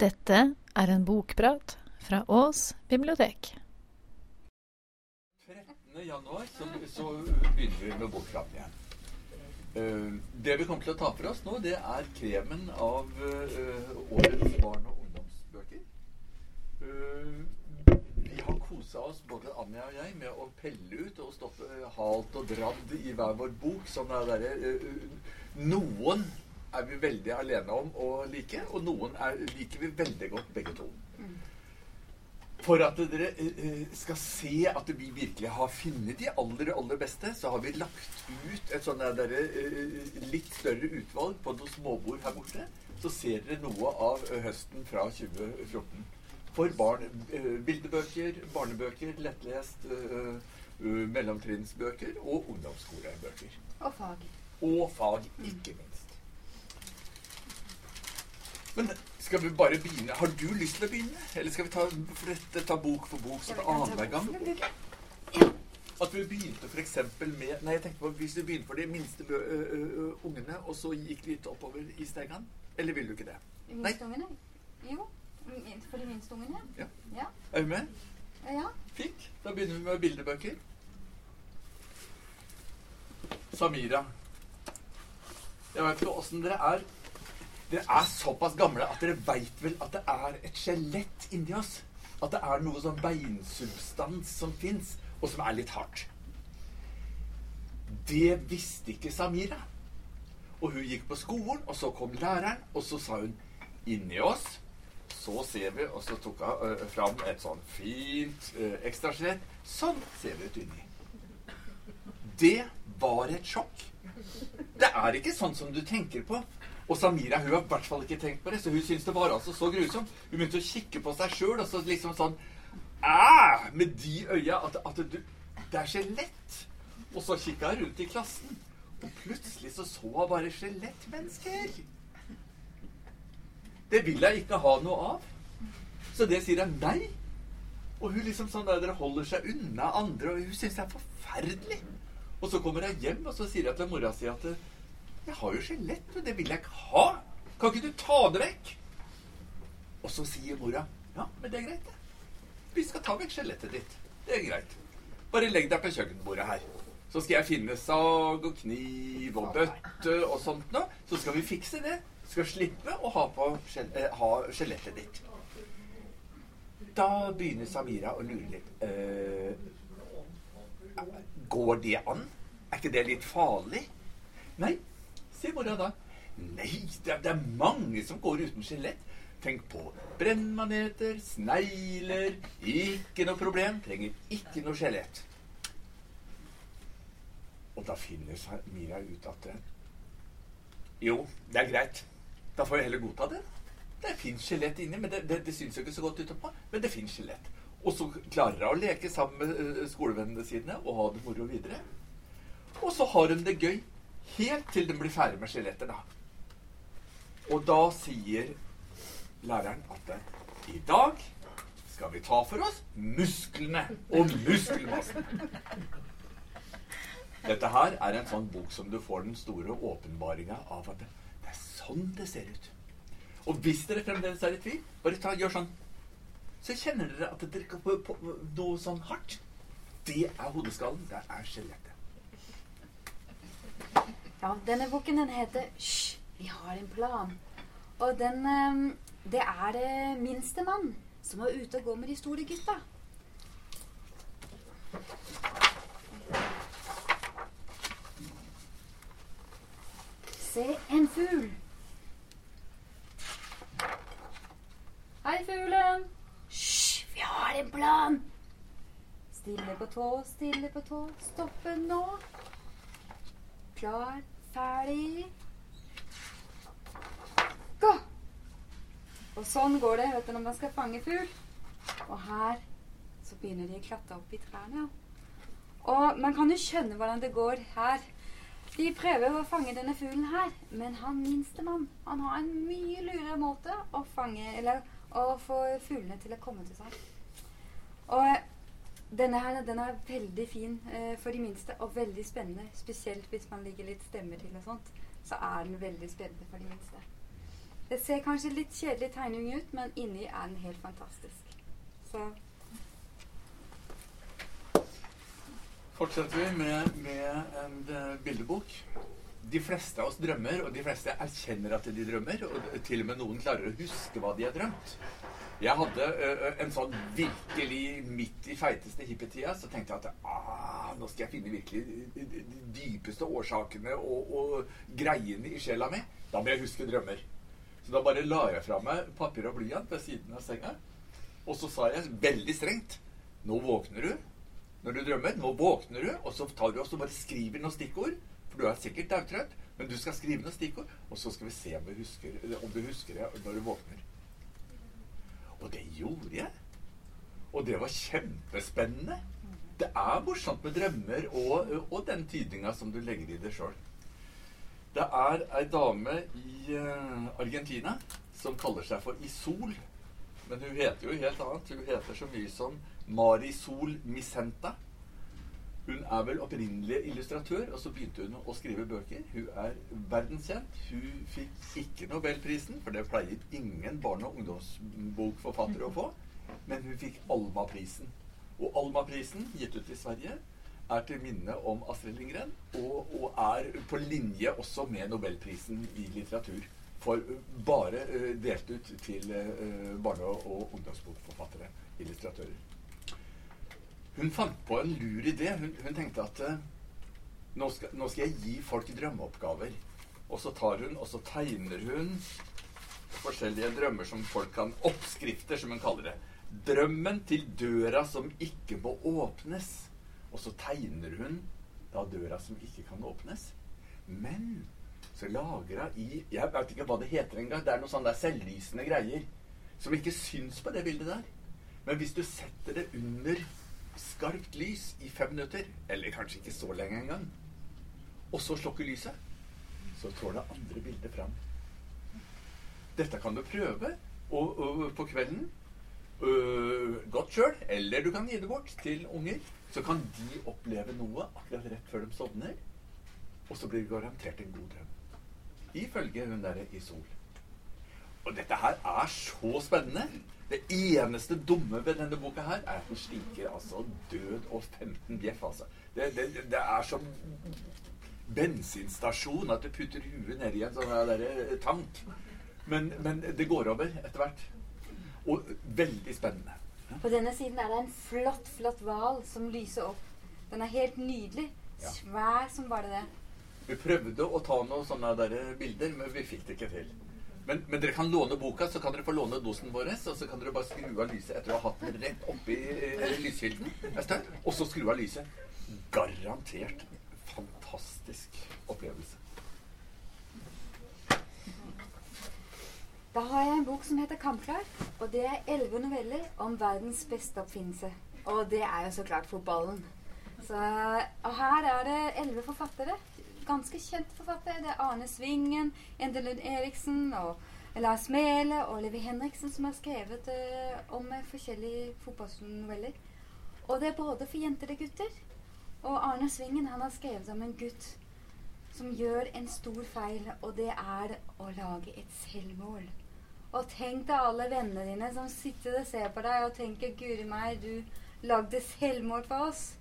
Dette er en bokprat fra Ås bibliotek. 13. januar så, så begynner vi med bokpraten igjen. Uh, det vi kommer til å ta for oss nå, det er kremen av uh, årets barn- og ungdomsbøker. Uh, vi har kosa oss, både Anja og jeg, med å pelle ut og stått halt og dradd i hver vår bok. Sånn er det, noen er vi veldig alene om å like, og noen er, liker vi veldig godt begge to. For at dere eh, skal se at vi virkelig har funnet de aller, aller beste, så har vi lagt ut et sånn der, eh, litt større utvalg på noen småbord her borte. Så ser dere noe av høsten fra 2014. For barn, eh, bildebøker, barnebøker, lettlest, mellomtrinnsbøker og ungdomsskolebøker. Og fag. Og fag, ikke minst. Men skal vi bare begynne? Har du lyst til å begynne? Eller skal vi ta, dette, ta bok for bok så annenhver gang? At vi begynte f.eks. med Nei, jeg tenkte på hvis du begynte for de minste ø, ø, ø, ungene, og så gikk litt oppover i stegene. Eller vil du ikke det? De minste ungene? Jo. For de minste ungene? Ja. Ja. Er du med? ja. Fint. Da begynner vi med bildebøker. Samira. Jeg vet ikke åssen dere er. Dere er såpass gamle at dere veit vel at det er et skjelett inni oss. At det er noe sånn beinsubstans som fins, og som er litt hardt. Det visste ikke Samira. Og hun gikk på skolen, og så kom læreren, og så sa hun inni oss så ser vi, og så tok hun ø, fram et sånn fint ø, ekstraskjelett. Sånn ser vi ut inni. Det var et sjokk. Det er ikke sånn som du tenker på. Og Samira hun har i hvert fall ikke tenkt på det, så hun syntes det var altså så grusomt. Hun begynte å kikke på seg sjøl, og så liksom sånn Æh! Med de øya at, at du Det er skjelett. Og så kikka hun rundt i klassen, og plutselig så så hun bare skjelettmennesker. Det vil jeg ikke ha noe av. Så det sier jeg nei. Og hun liksom sånn der, dere holder seg unna andre, og hun syns det er forferdelig. Og så kommer jeg hjem, og så sier jeg til mora si at jeg har jo skjelett, og det vil jeg ikke ha. Kan ikke du ta det vekk? Og så sier mora ja, men det er greit, det. Vi skal ta vekk skjelettet ditt. Det er greit. Bare legg deg på kjøkkenbordet her. Så skal jeg finne sag og kniv og bøtte og sånt nå. Så skal vi fikse det. Skal slippe å ha på eh, skjelettet ditt. Da begynner Samira å lure litt. Uh, går det an? Er ikke det litt farlig? Nei, sier mora da. Nei, det er, det er mange som går uten skjelett. Tenk på brennmaneter, snegler. Ikke noe problem. Trenger ikke noe skjelett. Og da finner Mira ut at eh, Jo, det er greit. Da får jeg heller godta det. Det fins skjelett inni, men det, det, det syns jo ikke så godt utenpå. Men det fins skjelett. Og så klarer hun å leke sammen med eh, skolevennene sine og ha det moro videre. Og så har hun det gøy helt til de blir ferdig med skjeletter, da. Og da sier læreren at i dag skal vi ta for oss musklene og muskelmassen. Dette her er en sånn bok som du får den store åpenbaringa av at det, er sånn det ser ut. Og hvis dere fremdeles er i tvil, bare ta, gjør sånn. Så kjenner dere at dere kan på, på, noe sånn hardt. Det er hodeskallen. Det er skjelettet. Ja, denne boken den heter Hysj, vi har en plan. Og den eh, Det er det minste mann som er ute og går med de store gutta. Se en fugl. Hei, fuglen. Hysj, vi har en plan. Stille på tå, stille på tå. Stoppe nå. Klar, ferdig Gå! Og sånn går det vet du, når man skal fange fugl. Og her så begynner de å klatre opp i trærne. Og man kan jo skjønne hvordan det går her. De prøver å fange denne fuglen her, men han minstemann han har en mye lurere måte å fange Eller å få fuglene til å komme til seg. Og denne her den er veldig fin eh, for de minste og veldig spennende. Spesielt hvis man ligger litt stemme til og sånt. Så er den veldig spennende for de minste. Det ser kanskje litt kjedelig tegning ut, men inni er den helt fantastisk. Så Fortsetter vi med, med en eh, bildebok. De fleste av oss drømmer, og de fleste erkjenner at de drømmer. Og til og med noen klarer å huske hva de har drømt. Jeg hadde uh, en sånn virkelig midt i feiteste hippietida, så tenkte jeg at ah, nå skal jeg finne virkelig de dypeste årsakene og, og greiene i sjela mi. Da må jeg huske drømmer. Så da bare la jeg fra meg papir og blyant ved siden av senga. Og så sa jeg veldig strengt Nå våkner du. Når du drømmer, nå våkner du, og så tar du også bare skriver noen stikkord. Du er sikkert daudtrøtt, men du skal skrive noen stikkord, og så skal vi se om du husker, om du husker det når du våkner. Og det gjorde jeg. Og det var kjempespennende. Det er morsomt med drømmer og, og den tydninga som du legger i det sjøl. Det er ei dame i uh, Argentina som kaller seg for Isol. Men hun heter jo helt annet. Hun heter så mye som Marisol Misenta. Hun er vel opprinnelig illustratør, og så begynte hun å skrive bøker. Hun er verdenskjent. Hun fikk ikke Nobelprisen, for det pleier ingen barne- og ungdomsbokforfattere å få. Men hun fikk Alma-prisen. Og Alma-prisen, gitt ut i Sverige, er til minne om Astrid Lindgren, og, og, er på linje også med Nobelprisen i litteratur. For bare uh, delt ut til uh, barne- og ungdomsbokforfattere, illustratører. Hun fant på en lur idé. Hun, hun tenkte at uh, nå, skal, nå, skal, jeg gi folk drømmeoppgaver. Og så tar hun, og så tegner hun forskjellige drømmer som folk kan Oppskrifter, som hun kaller det. Drømmen til døra som ikke må åpnes. Og så tegner hun da døra som ikke kan åpnes. Men så lager hun i Jeg vet ikke hva det heter engang. Det er noe sånn der selvlysende greier som ikke syns på det bildet der. Men hvis du setter det under skarpt lys i fem minutter, eller kanskje ikke så lenge engang, og så slukker lyset, så trår det andre bildet fram. Dette kan du prøve og, og, på kvelden. Uh, godt sjøl, eller du kan gi det bort til unger. Så kan de oppleve noe akkurat rett før de sovner. Og så blir det garantert en god drøm. Ifølge hun derre i Sol. Og dette her er så spennende. Det eneste dumme ved denne boka her er at den stinker altså død og 15 bjeff, altså. Det, det, det er som bensinstasjon at du putter huet nedi en sånn der eh, tank. Men, men, det går over etter hvert. Og veldig spennende. På denne siden er det en flott, flott hval som lyser opp. Den er helt nydelig. Svær som bare det. Vi prøvde å ta noen sånne der bilder, men vi fikk det ikke til. Men, men, dere kan låne boka, så kan dere få låne dosen vår. Og så kan dere bare skru av lyset etter å ha hatt den rett oppi eh, lyskilden. Og så skru av lyset. Garantert fantastisk opplevelse. Da har jeg en bok som heter 'Kampklar'. Og det er elleve noveller om verdens beste oppfinnelse. Og det er jo så klart fotballen. Så, og her er det elleve forfattere. Ganske kjente forfattere. Det er Arne Svingen, Ende Lund Eriksen og Lars Mele og Levi Henriksen som har skrevet uh, om forskjellige fotballnoveller. Og det er både for jenter og gutter. Og Arne Svingen han har skrevet om en gutt som gjør en stor feil, og det er å lage et selvmål. Og tenk deg alle vennene dine som sitter og ser på deg og tenker 'Guri meg, du lagde selvmål for oss'.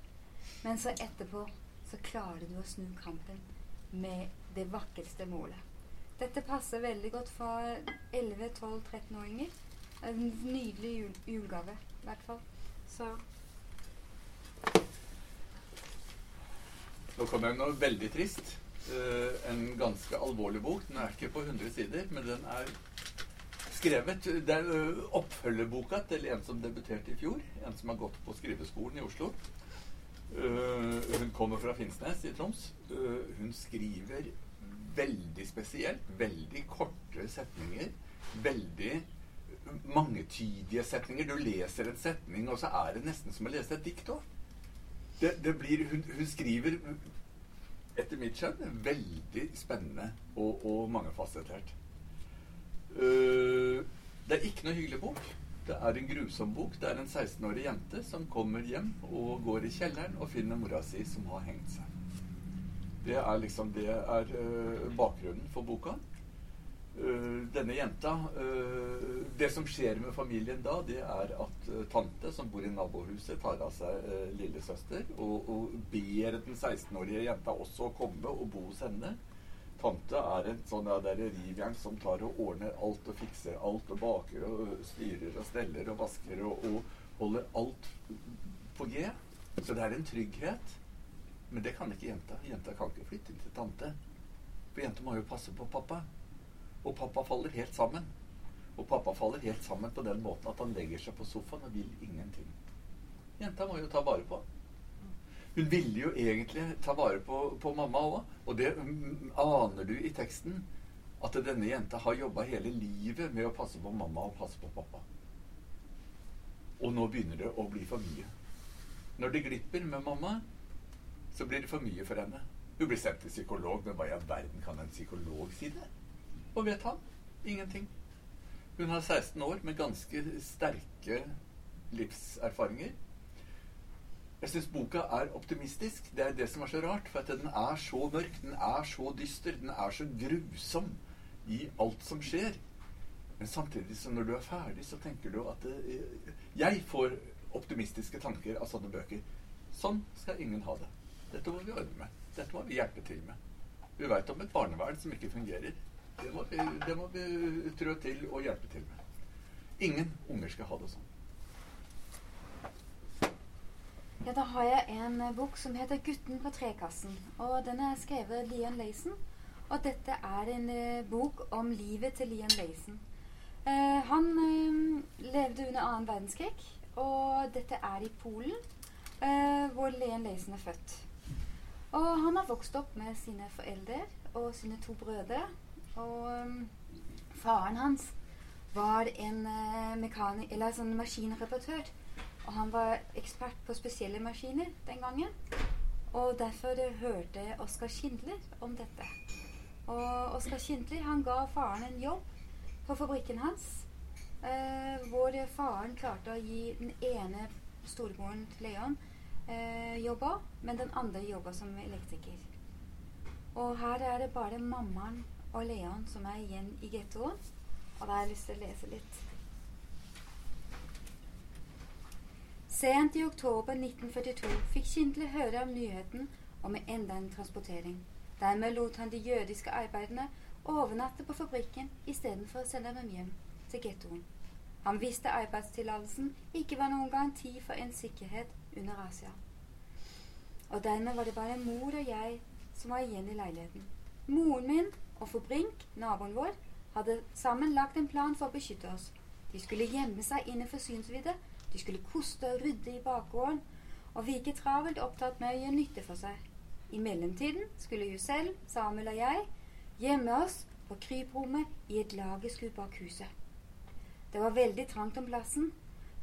Men så etterpå så klarer du å snu kampen med det vakreste målet. Dette passer veldig godt for 11-12-13-åringer. En nydelig jul julegave, i hvert fall. Så Nå kommer noe veldig trist. Uh, en ganske alvorlig bok. Den er ikke på 100 sider, men den er skrevet Det er uh, oppfølgerboka til en som debuterte i fjor. En som har gått på skriveskolen i Oslo. Uh, hun kommer fra Finnsnes i Troms. hun skriver veldig spesielt. Veldig korte setninger. Veldig mangetydige setninger. Du leser en setning, og så er det nesten som å lese et dikt òg. Det, det blir, hun, hun, skriver, etter mitt skjønn, veldig spennende og, og mangefasettert. Uh, det er ikke noe hyggelig bok. Det er en grusom bok. Det er en 16-årig jente som kommer hjem og går i kjelleren og finner mora si som har hengt seg. Det er liksom det er uh, bakgrunnen for boka. øh, denne jenta øh, Det som skjer med familien da, det er at tante, som bor i nabohuset, tar av seg lillesøster og, og ber den 16-årige jenta også å komme og bo hos henne. Tante er en sånn ja, rivjern som tar og ordner alt og fikser alt og baker og styrer og steller og vasker og, og holder alt på G. Så det er en trygghet. Men det kan ikke jenta. Jenta kan ikke flytte inn til tante. For jenta må jo passe på pappa. Og pappa faller helt sammen. Og pappa faller helt sammen på den måten at han legger seg på sofaen og vil ingenting. Jenta må jo ta vare på. Hun ville jo egentlig ta vare på, på mamma òg. Og det mm, aner du i teksten. At denne jenta har jobba hele livet med å passe på mamma og passe på pappa. Og nå begynner det å bli for mye. Når det glipper med mamma, så blir det for mye for henne. Hun blir sendt til psykolog, men hva i all verden kan en psykolog si det? Og vet han? Ingenting. Hun har 16 år med ganske sterke livserfaringer. Jeg syns boka er optimistisk. Det er det som er så rart. For at den er så mørk, den er så dyster, den er så grusom i alt som skjer. Men samtidig, så når du er ferdig, så tenker du at det, Jeg får optimistiske tanker av sånne bøker. Sånn skal ingen ha det. Dette må vi ordne med. Dette må vi hjelpe til med. Vi veit om et barnevern som ikke fungerer. Det må, det må vi trå til og hjelpe til med. Ingen unger skal ha det sånn. Ja, da har jeg en eh, bok som heter 'Gutten på trekassen'. Og den er skrevet av Lian Leisen. Og dette er en eh, bok om livet til Lian Leisen. Eh, han eh, levde under annen verdenskrig, og dette er i Polen, eh, hvor Lian Leisen er født. Og han har vokst opp med sine foreldre og sine to brødre. Og um, faren hans var en sånn maskinreparatør. Og han var ekspert på spesielle maskiner den gangen. Og derfor hørte Oskar Schindler om dette. Og Oskar Schindler han ga faren en jobb på fabrikken hans. Eh, hvor faren klarte å gi den ene storebroren til Leon eh, jobba, men den andre jobba som elektriker. Og her er det bare mammaen og Leon som er igjen i gettoen. Og da har jeg lyst til å lese litt. Sent i oktober 1942 fikk Kindle høre om nyheten om enda en transportering. Dermed lot han de jødiske arbeiderne overnatte på fabrikken istedenfor å sende dem hjem til gettoen. Han visste arbeidstillatelsen ikke var noen garanti for en sikkerhet under Asia. Og dermed var det bare mor og jeg som var igjen i leiligheten. Moren min og for Brink, naboen vår, hadde sammen lagt en plan for å beskytte oss. De skulle gjemme seg innenfor synsvidde, de skulle koste og rydde i bakgården, og virke travelt opptatt med å gjøre nytte for seg. I mellomtiden skulle jo selv, Samuel og jeg, gjemme oss på kryprommet i et lagerskur bak huset. Det var veldig trangt om plassen,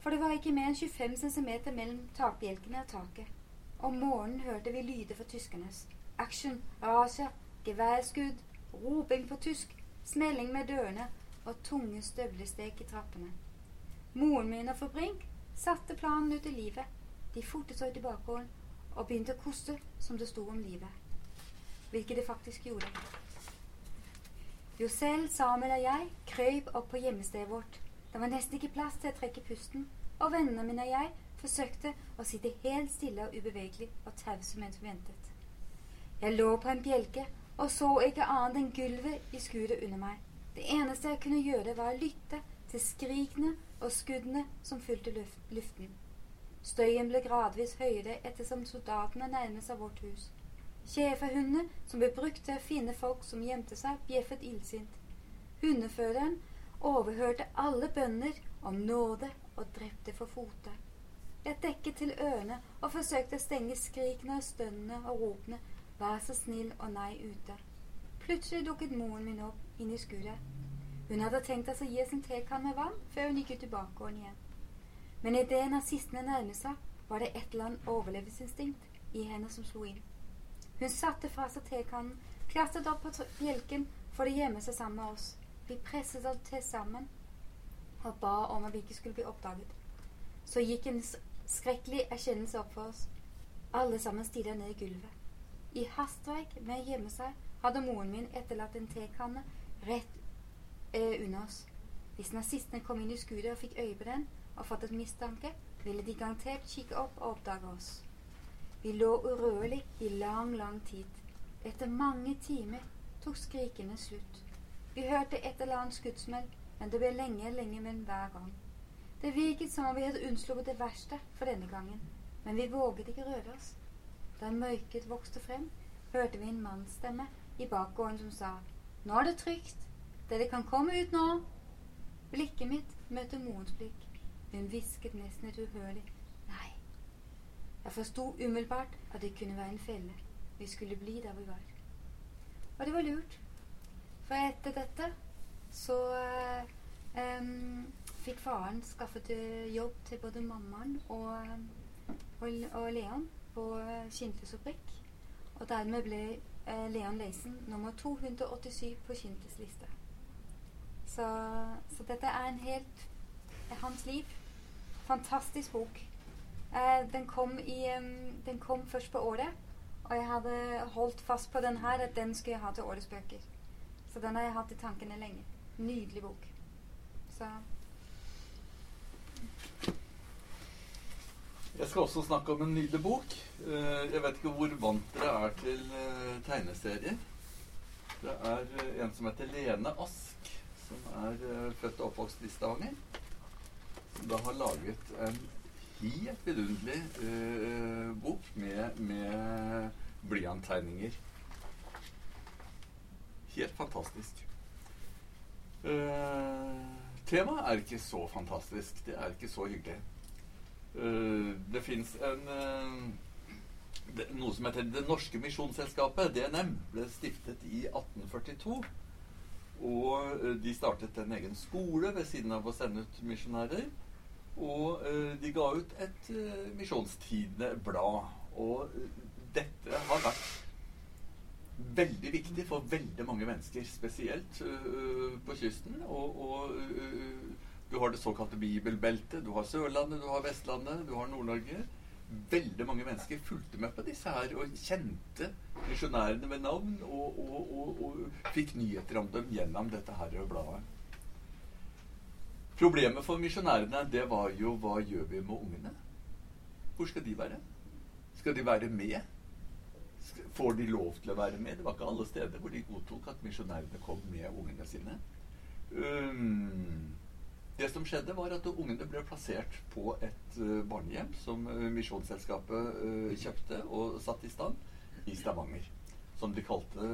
for det var ikke mer enn 25 cm mellom takbjelkene og taket. Om morgenen hørte vi lyder fra tyskernes. Action, rasia, geværskudd, roping på tysk, smelling med dørene og tunge støvlesteg i trappene. Moren min og Forbrink satte planen ut i livet. De fortet seg i bakgården og begynte å koste som det sto om livet. Hvilket de faktisk gjorde. Josel, Samuel og jeg krøyp opp på hjemmestedet vårt. Det var nesten ikke plass til å trekke pusten, og vennene mine og jeg forsøkte å sitte helt stille og ubevegelig og tause mens vi ventet. Jeg lå på en bjelke og så ikke annet enn gulvet i skuret under meg. Det eneste jeg kunne gjøre, var å lytte til skrikene og skuddene som fylte luft, luften. Støyen ble gradvis høyere ettersom soldatene nærmet seg vårt hus. Schæferhundene, som ble brukt til å finne folk som gjemte seg, bjeffet illsint. Hundeføreren overhørte alle bønder om nåde og drepte for fote. Jeg dekket til ørene og forsøkte å stenge skrikene og stønnene og ropene Vær så snill og nei ute. Plutselig dukket moren min opp inn i skuret. Hun hadde tenkt å gi oss en tekann med vann før hun gikk ut i bakgården igjen. Men idet nazistene nærmet seg, var det et eller annet overlevelsesinstinkt i henne som slo inn. Hun satte fra seg tekannen, klatret opp på bjelken for å gjemme seg sammen med oss. Vi presset oss til sammen og ba om at vi ikke skulle bli oppdaget. Så gikk en skrekkelig erkjennelse opp for oss. Alle sammen stirret ned i gulvet. I hastverk med å gjemme seg hadde moren min etterlatt en tekanne rett eh, unna oss. Hvis nazistene kom inn i skuret og fikk øye på den og fattet mistanke, ville de garantert kikke opp og oppdage oss. Vi lå urørlig i lang, lang tid. Etter mange timer tok skrikene slutt. Vi hørte et eller annet skuddsmell, men det ble lenge, lenge men hver gang. Det virket som om vi hadde unnsluppet det verste for denne gangen, men vi våget ikke røre oss. Da mørket vokste frem, hørte vi en mannsstemme i bakgården som sa Nå er det trygt. Dere kan komme ut nå. Blikket mitt møtte morens blikk. Hun hvisket nesten et uhørlig nei. Jeg forsto umiddelbart at det kunne være en felle. Vi skulle bli der vi var. Og det var lurt. For etter dette så um, fikk faren skaffet uh, jobb til både mammaen og, og, og Leon på Kintes fabrikk. Og dermed ble uh, Leon Leisen nummer 287 på Kintes liste. Så, så, dette er en helt er hans liv. Fantastisk bok. Eh, den, kom i, um, den kom først på året, og jeg hadde holdt fast på den her, at den skulle jeg ha til årets bøker. Så den har jeg hatt i tankene lenge. Nydelig bok. Så Jeg skal også snakke om en nydelig bok. Jeg vet ikke hvor vant dere er til tegneserier. Det er en som heter Lene Ask, som er født og oppvokst i Stavanger. Som da har laget en helt vidunderlig uh, bok med, med blyanttegninger. Helt fantastisk. Uh, temaet er ikke så fantastisk. Det er ikke så hyggelig. Uh, det fins en det, noe som heter Det Norske Misjonsselskapet. DNM ble stiftet i 1842. Og de startet en egen skole ved siden av å sende ut misjonærer. Og uh, de ga ut et misjonstidende Misjonstidene-blad. Og dette har vært veldig viktig for veldig mange mennesker, spesielt på kysten. Og, og du har det såkalte bibelbeltet. Du har Sørlandet, du har Vestlandet, du har Nord-Norge. Veldig mange mennesker fulgte med på disse her og kjente misjonærene ved navn og, og, og, og, fikk nyheter om dem gjennom dette her bladet. Problemet for misjonærene det var jo hva gjør vi med ungene? Hvor skal de være? Skal de være med? Får de lov til å være med? Det var ikke alle steder hvor de godtok at misjonærene kom med ungene sine. Um, det som skjedde, var at ungene ble plassert på et uh, barnehjem som uh, Misjonsselskapet uh, kjøpte og satte i stand i Stavanger. Som de kalte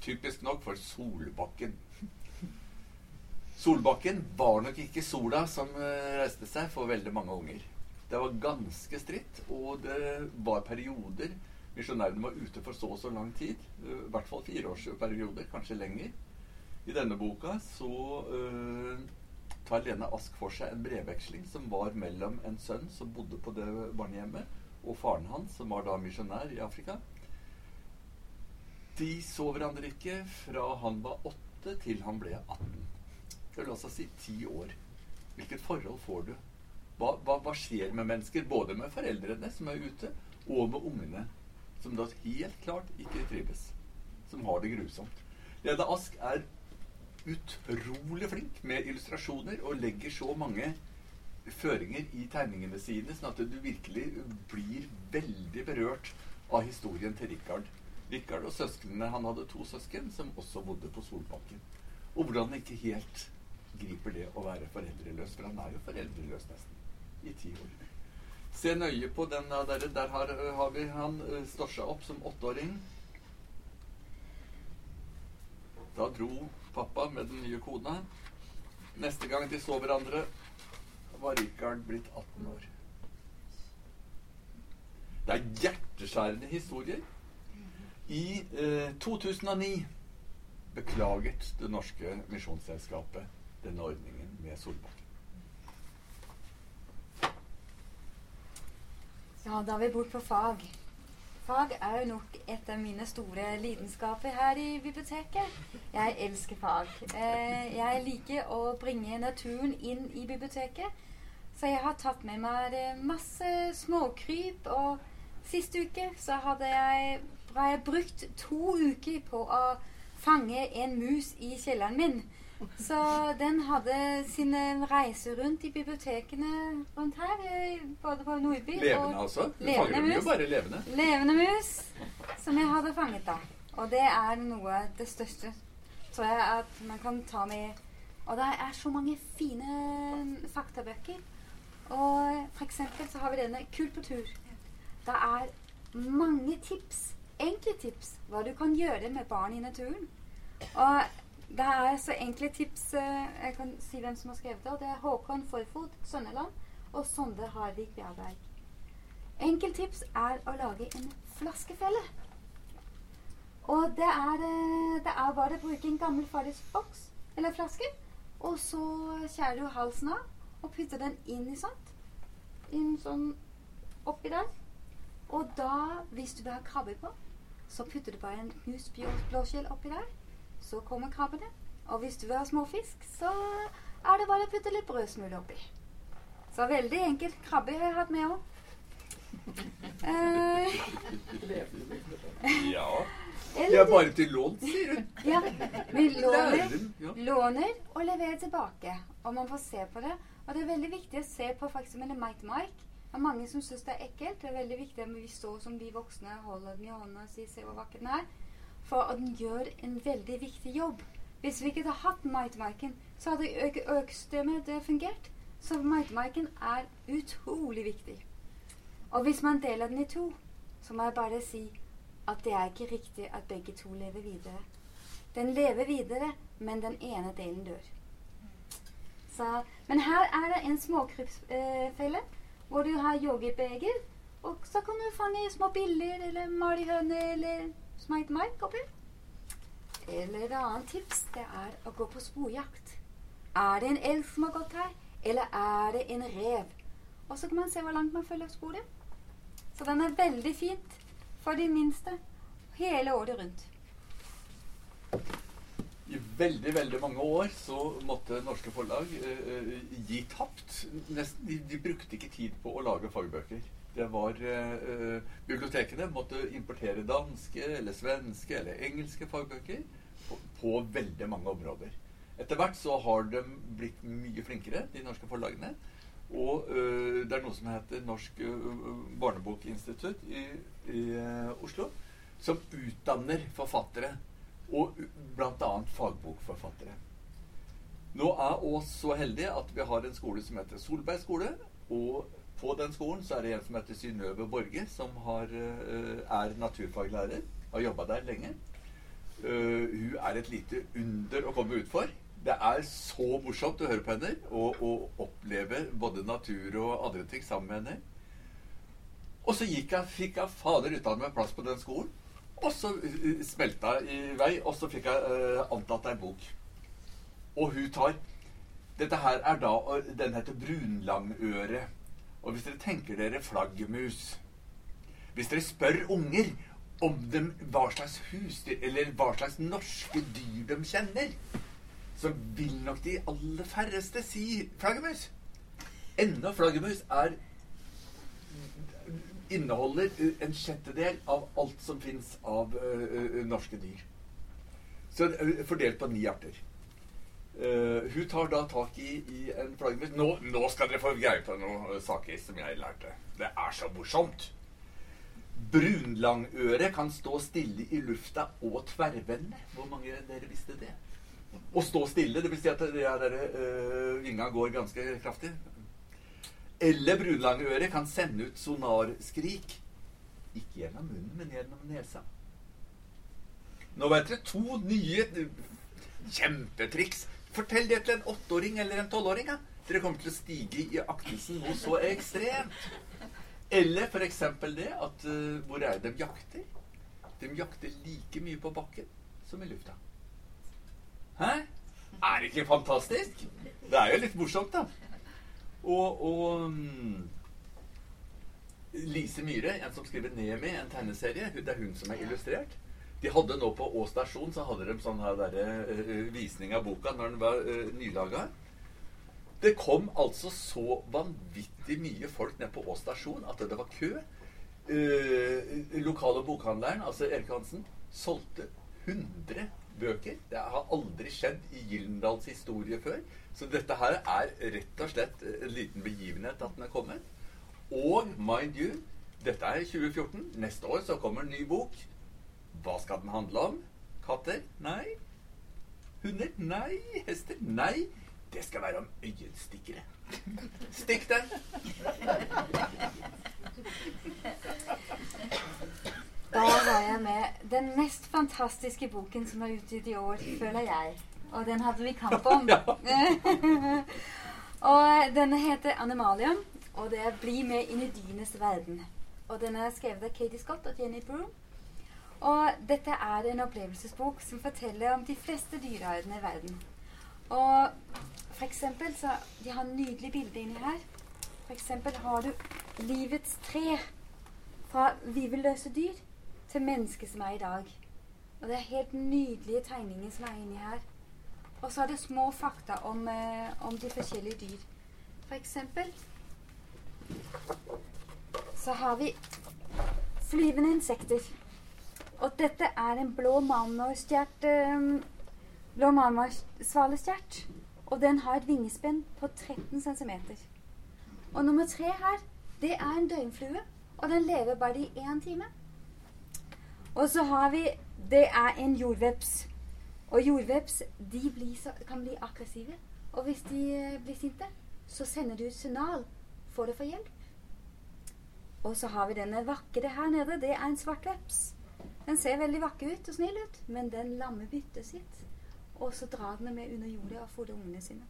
typisk nok for Solbakken. Solbakken var nok ikke sola som reiste seg for veldig mange unger. Det var ganske stritt, og det var perioder misjonærene var ute for så og så lang tid. I hvert fall fireårsperioder, kanskje lenger. I denne boka så tar Lene Ask for seg en brevveksling som var mellom en sønn som bodde på det barnehjemmet, og faren hans, som var da misjonær i Afrika. De så hverandre ikke fra han var åtte til han ble 18. Det vil altså si ti år. Hvilket forhold får du? Hva, hva, hva skjer med mennesker? Både med foreldrene som er ute, og med ungene, som da helt klart ikke trives. Som har det grusomt. Lene Ask er utrolig flink med illustrasjoner og legger så mange føringer i tegningene sine, sånn at du virkelig blir veldig berørt av historien til Richard. Richard og søsknene Han hadde to søsken som også bodde på Solbakken. Og hvordan han ikke helt griper det å være foreldreløs, for han er jo foreldreløs nesten i ti år. Se nøye på den der. Der har, har vi han storsa opp som åtteåring. Da dro pappa med den nye kona. Neste gang de så hverandre, var Richard blitt 18 år. Det er hjerteskjærende historier. I eh, 2009 beklaget Det Norske Misjonsselskapet denne ordningen med Solbakken. Ja, da er vi bort på fag. Fag er jo nok et av mine store lidenskaper her i biblioteket. Jeg elsker fag. Eh, jeg liker å bringe naturen inn i biblioteket. Så jeg har tatt med meg masse småkryp. Og sist uke så hadde jeg, jeg brukt to uker på å fange en mus i kjelleren min. Så den hadde sine reiser rundt i bibliotekene rundt her. Både på Nordby Levende, og altså? Levende fanger jo bare levende. levende mus som jeg hadde fanget da. Og det er noe det største, tror jeg, at man kan ta med Og det er så mange fine faktabøker. Og for eksempel så har vi denne Kult på tur. Det er mange tips, enkle tips, hva du kan gjøre med barn i naturen. Og det er så enkle tips eh, Jeg kan si hvem som har skrevet det. og Det er Håkon Forfod Sønneland og Sonde Harvik Bjarberg. Enkeltips er å lage en flaskefelle. Og det er, eh, det er bare å bruke en gammel ferdigboks eller flaske, og så skjærer du halsen av og putter den inn i sånt. Inn sånn oppi der. Og da, hvis du vil ha krabber på, så putter du bare en knust blå- blåskjell oppi der. Så kommer krabbene. Og hvis du vil ha småfisk, så er det bare å putte litt brødsmule oppi. Så veldig enkelt. Krabbe har jeg hatt med òg. Eh, Ja. De er bare til lån, sier hun. Ja, vi låner, låner og leverer tilbake. Og man får se på det. Og det er veldig viktig å se på f.eks. Mike Mike. Det er mange som syns det er ekkelt. Det er veldig viktig at vi står som de voksne, holder den i hånda og sier 'se hvor vakker den er'. For at den gjør en veldig viktig jobb. Hvis vi ikke hadde hatt Mightmarken, så hadde ikke økosystemet fungert. Så Mightmarken er utrolig viktig. Og hvis man deler den i to, så må jeg bare si at det er ikke riktig at begge to lever videre. Den lever videre, men den ene delen dør. Så, men her er det en småkrypsfelle hvor du har yogibeger. Og så kan du fange små biller eller marihøne eller smite mike oppi. Eller et annet tips det er å gå på sporjakt. Er det en elg som har gått her, eller er det en rev? Og så kan man se hvor langt man følger sporet. Så den er veldig fint for de minste hele året rundt. I veldig, veldig mange år så måtte norske forlag eh, eh, gi tapt. Nesten, de, de brukte ikke tid på å lage fagbøker. Det var eh, eh, Bibliotekene måtte importere danske eller svenske eller engelske fagbøker på, på veldig mange områder. Etter hvert så har de blitt mye flinkere, de norske forlagene. Og øh, det er noe som heter Norsk øh, barnebokinstitutt i, i øh, Oslo, som utdanner forfattere. Og bl.a. fagbokforfattere. Nå er Ås så heldig at vi har en skole som heter Solberg skole. Og på den skolen så er det en som heter Synnøve Borge, som har, øh, er naturfaglærer. Har jobba der lenge. Uh, hun er et lite under å komme utfor. Det er så morsomt å høre på henne og, og oppleve både natur og andre ting sammen med henne. Og så jeg, fikk jeg fader utdanne meg plass på den skolen. Og så uh, smelta i vei, og så fikk jeg uh, antatt ei bok. Og hun tar Dette her er da Den heter Brunlangøre. Og hvis dere tenker dere flaggermus Hvis dere spør unger om dem, hva slags husdyr eller hva slags norske dyr de kjenner, så vil nok de aller færreste si flaggermus. Enda flaggermus er inneholder en sjettedel av alt som fins av ø, ø, norske dyr. Så uh, fordelt på ni arter. Uh, hun tar da tak i, i en flaggermus nå, nå skal dere få greie på noen uh, saker som jeg lærte. Det er så morsomt. Brunlangøre kan stå stille i lufta og tverrvende. Hvor mange av dere visste det? Å stå stille, det vil si at uh, vinga går ganske kraftig. Eller brunlangøre kan sende ut sonarskrik. Ikke gjennom munnen, men gjennom nesa. Nå vet dere to nye eh, kjempetriks. Fortell det til en åtteåring eller en tolvåring. Ja. Dere kommer til å stige i aktelsen noe så ekstremt. Eller f.eks. det at uh, Hvor er det de jakter? De jakter like mye på bakken som i lufta. Hæ? Er det ikke fantastisk? Det er jo litt morsomt, da. Og, og um, Lise Myhre, en som skriver Nemi, en tegneserie, det er hun som er illustrert. De hadde nå på Ås stasjon så hadde de sånn her der, uh, visning av boka når den var uh, nylaga. Det kom altså så vanvittig mye folk ned på Ås stasjon at det var kø. Uh, lokale bokhandleren, altså Erik Hansen, solgte 100 bøker. Det har aldri skjedd i Gyldendals historie før. Så dette her er rett og slett en liten begivenhet at den er kommet. Og mind you, dette er 2014. Neste år så kommer en ny bok. Hva skal den handle om? Katter? Nei. Hunder? Nei. Hester? Nei. Det skal være om øyenstikkere. Stikk den! Da var jeg med den mest fantastiske boken som er utgitt i år, føler jeg. Og den hadde vi kamp om. Og denne heter Animalium, og det er 'Bli med inn i dyrenes verden'. Og den er skrevet av Katie Scott og Jenny Broom. Og dette er en opplevelsesbok som forteller om de fleste dyreartene i verden. Og for eksempel så De har nydelige bilder inni her. For eksempel har du livets tre. Fra vivelløse dyr til mennesket som er i dag. Og det er helt nydelige tegninger som er inni her. Og så er det små fakta om, eh, om de forskjellige dyr. For eksempel så har vi flyvende insekter. Og dette er en blå marmorstjert eh, Blå marmorsvalestjert. Og den har et vingespenn på 13 cm. Og nummer tre her, det er en døgnflue. Og den lever bare i én time. Og så har vi Det er en jordveps. Og jordveps de blir kan bli aggressive. Og hvis de eh, blir sinte, så sender du ut signal for å få hjelp. Og så har vi denne vakre her nede. Det er en svart veps. Den ser veldig vakker ut og snill ut, men den lammer byttet sitt. Og så drar den med under jordet og fôrer ungene sine.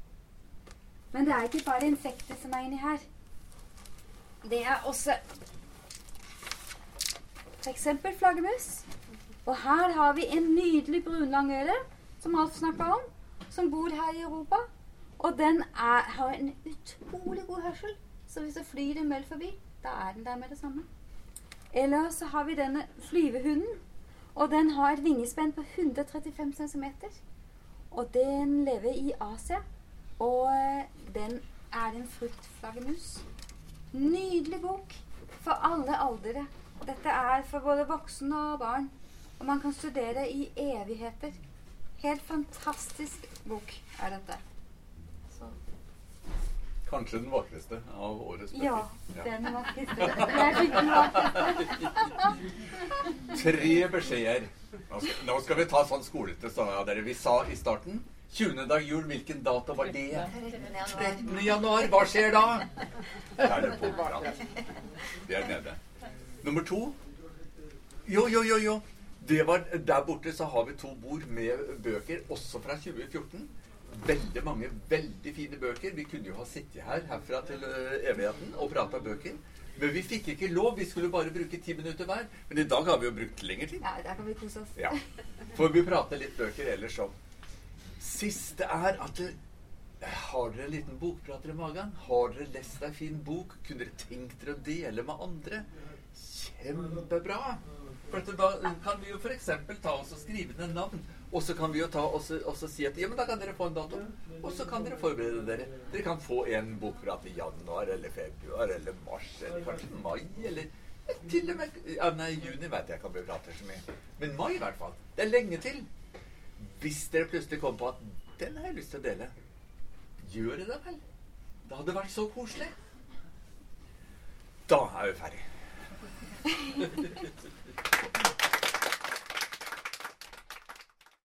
Men det er ikke bare insekter som er inni her. Det er også f.eks. flaggermus. Og her har vi en nydelig brunlangøre, som Alf snakka om, som bor her i Europa. Og den er, har en utrolig god hørsel. Så hvis det flyr en møll forbi, da er den der med det samme. Eller så har vi denne flyvehunden. Og den har vingespenn på 135 cm. Og den lever i Asia. Og eh, den er en fruktflaggermus. Nydelig bok for alle aldre. Dette er for både voksne og barn. Og man kan studere i evigheter. Helt fantastisk bok er dette. Så. Kanskje den vakreste av årets bøker. Ja, den vakreste. Den vakreste. Tre beskjeder. Nå skal, nå skal vi ta sånn skolete, sa jeg dere. Vi sa i starten 20. dag jul. Hvilken dato var det? 13. januar. Hva skjer da? Da er det bokprat. Det er nede. Nummer to Jo, jo, jo, jo. Det var, der borte så har vi to bord med bøker, også fra 2014. Veldig mange veldig fine bøker. Vi kunne jo ha sittet her herfra til øh, evigheten og prata bøker. Men vi fikk ikke lov. Vi skulle bare bruke ti minutter hver. Men i dag har vi jo brukt lengre tid. Ja, der kan vi kose oss. Ja. For vi prater litt bøker ellers om. Siste er at det, Har dere en liten bokprater i magen? Har dere lest ei en fin bok? Kunne dere tenkt dere å dele med andre? Kjempebra! For da kan vi jo f.eks. ta oss og skrive ned navn. Og så kan vi jo ta og si at ja, men da kan dere få en dato. Og så kan dere forberede dere. Dere kan få en bokprat i januar eller februar eller mars eller kanskje mai eller til og med ja, Nei, juni vet jeg ikke om vi prater så mye. Men mai i hvert fall. Det er lenge til. Hvis dere plutselig kommer på at den har jeg lyst til å dele, gjør det da vel. Det hadde vært så koselig. Da er vi ferdig.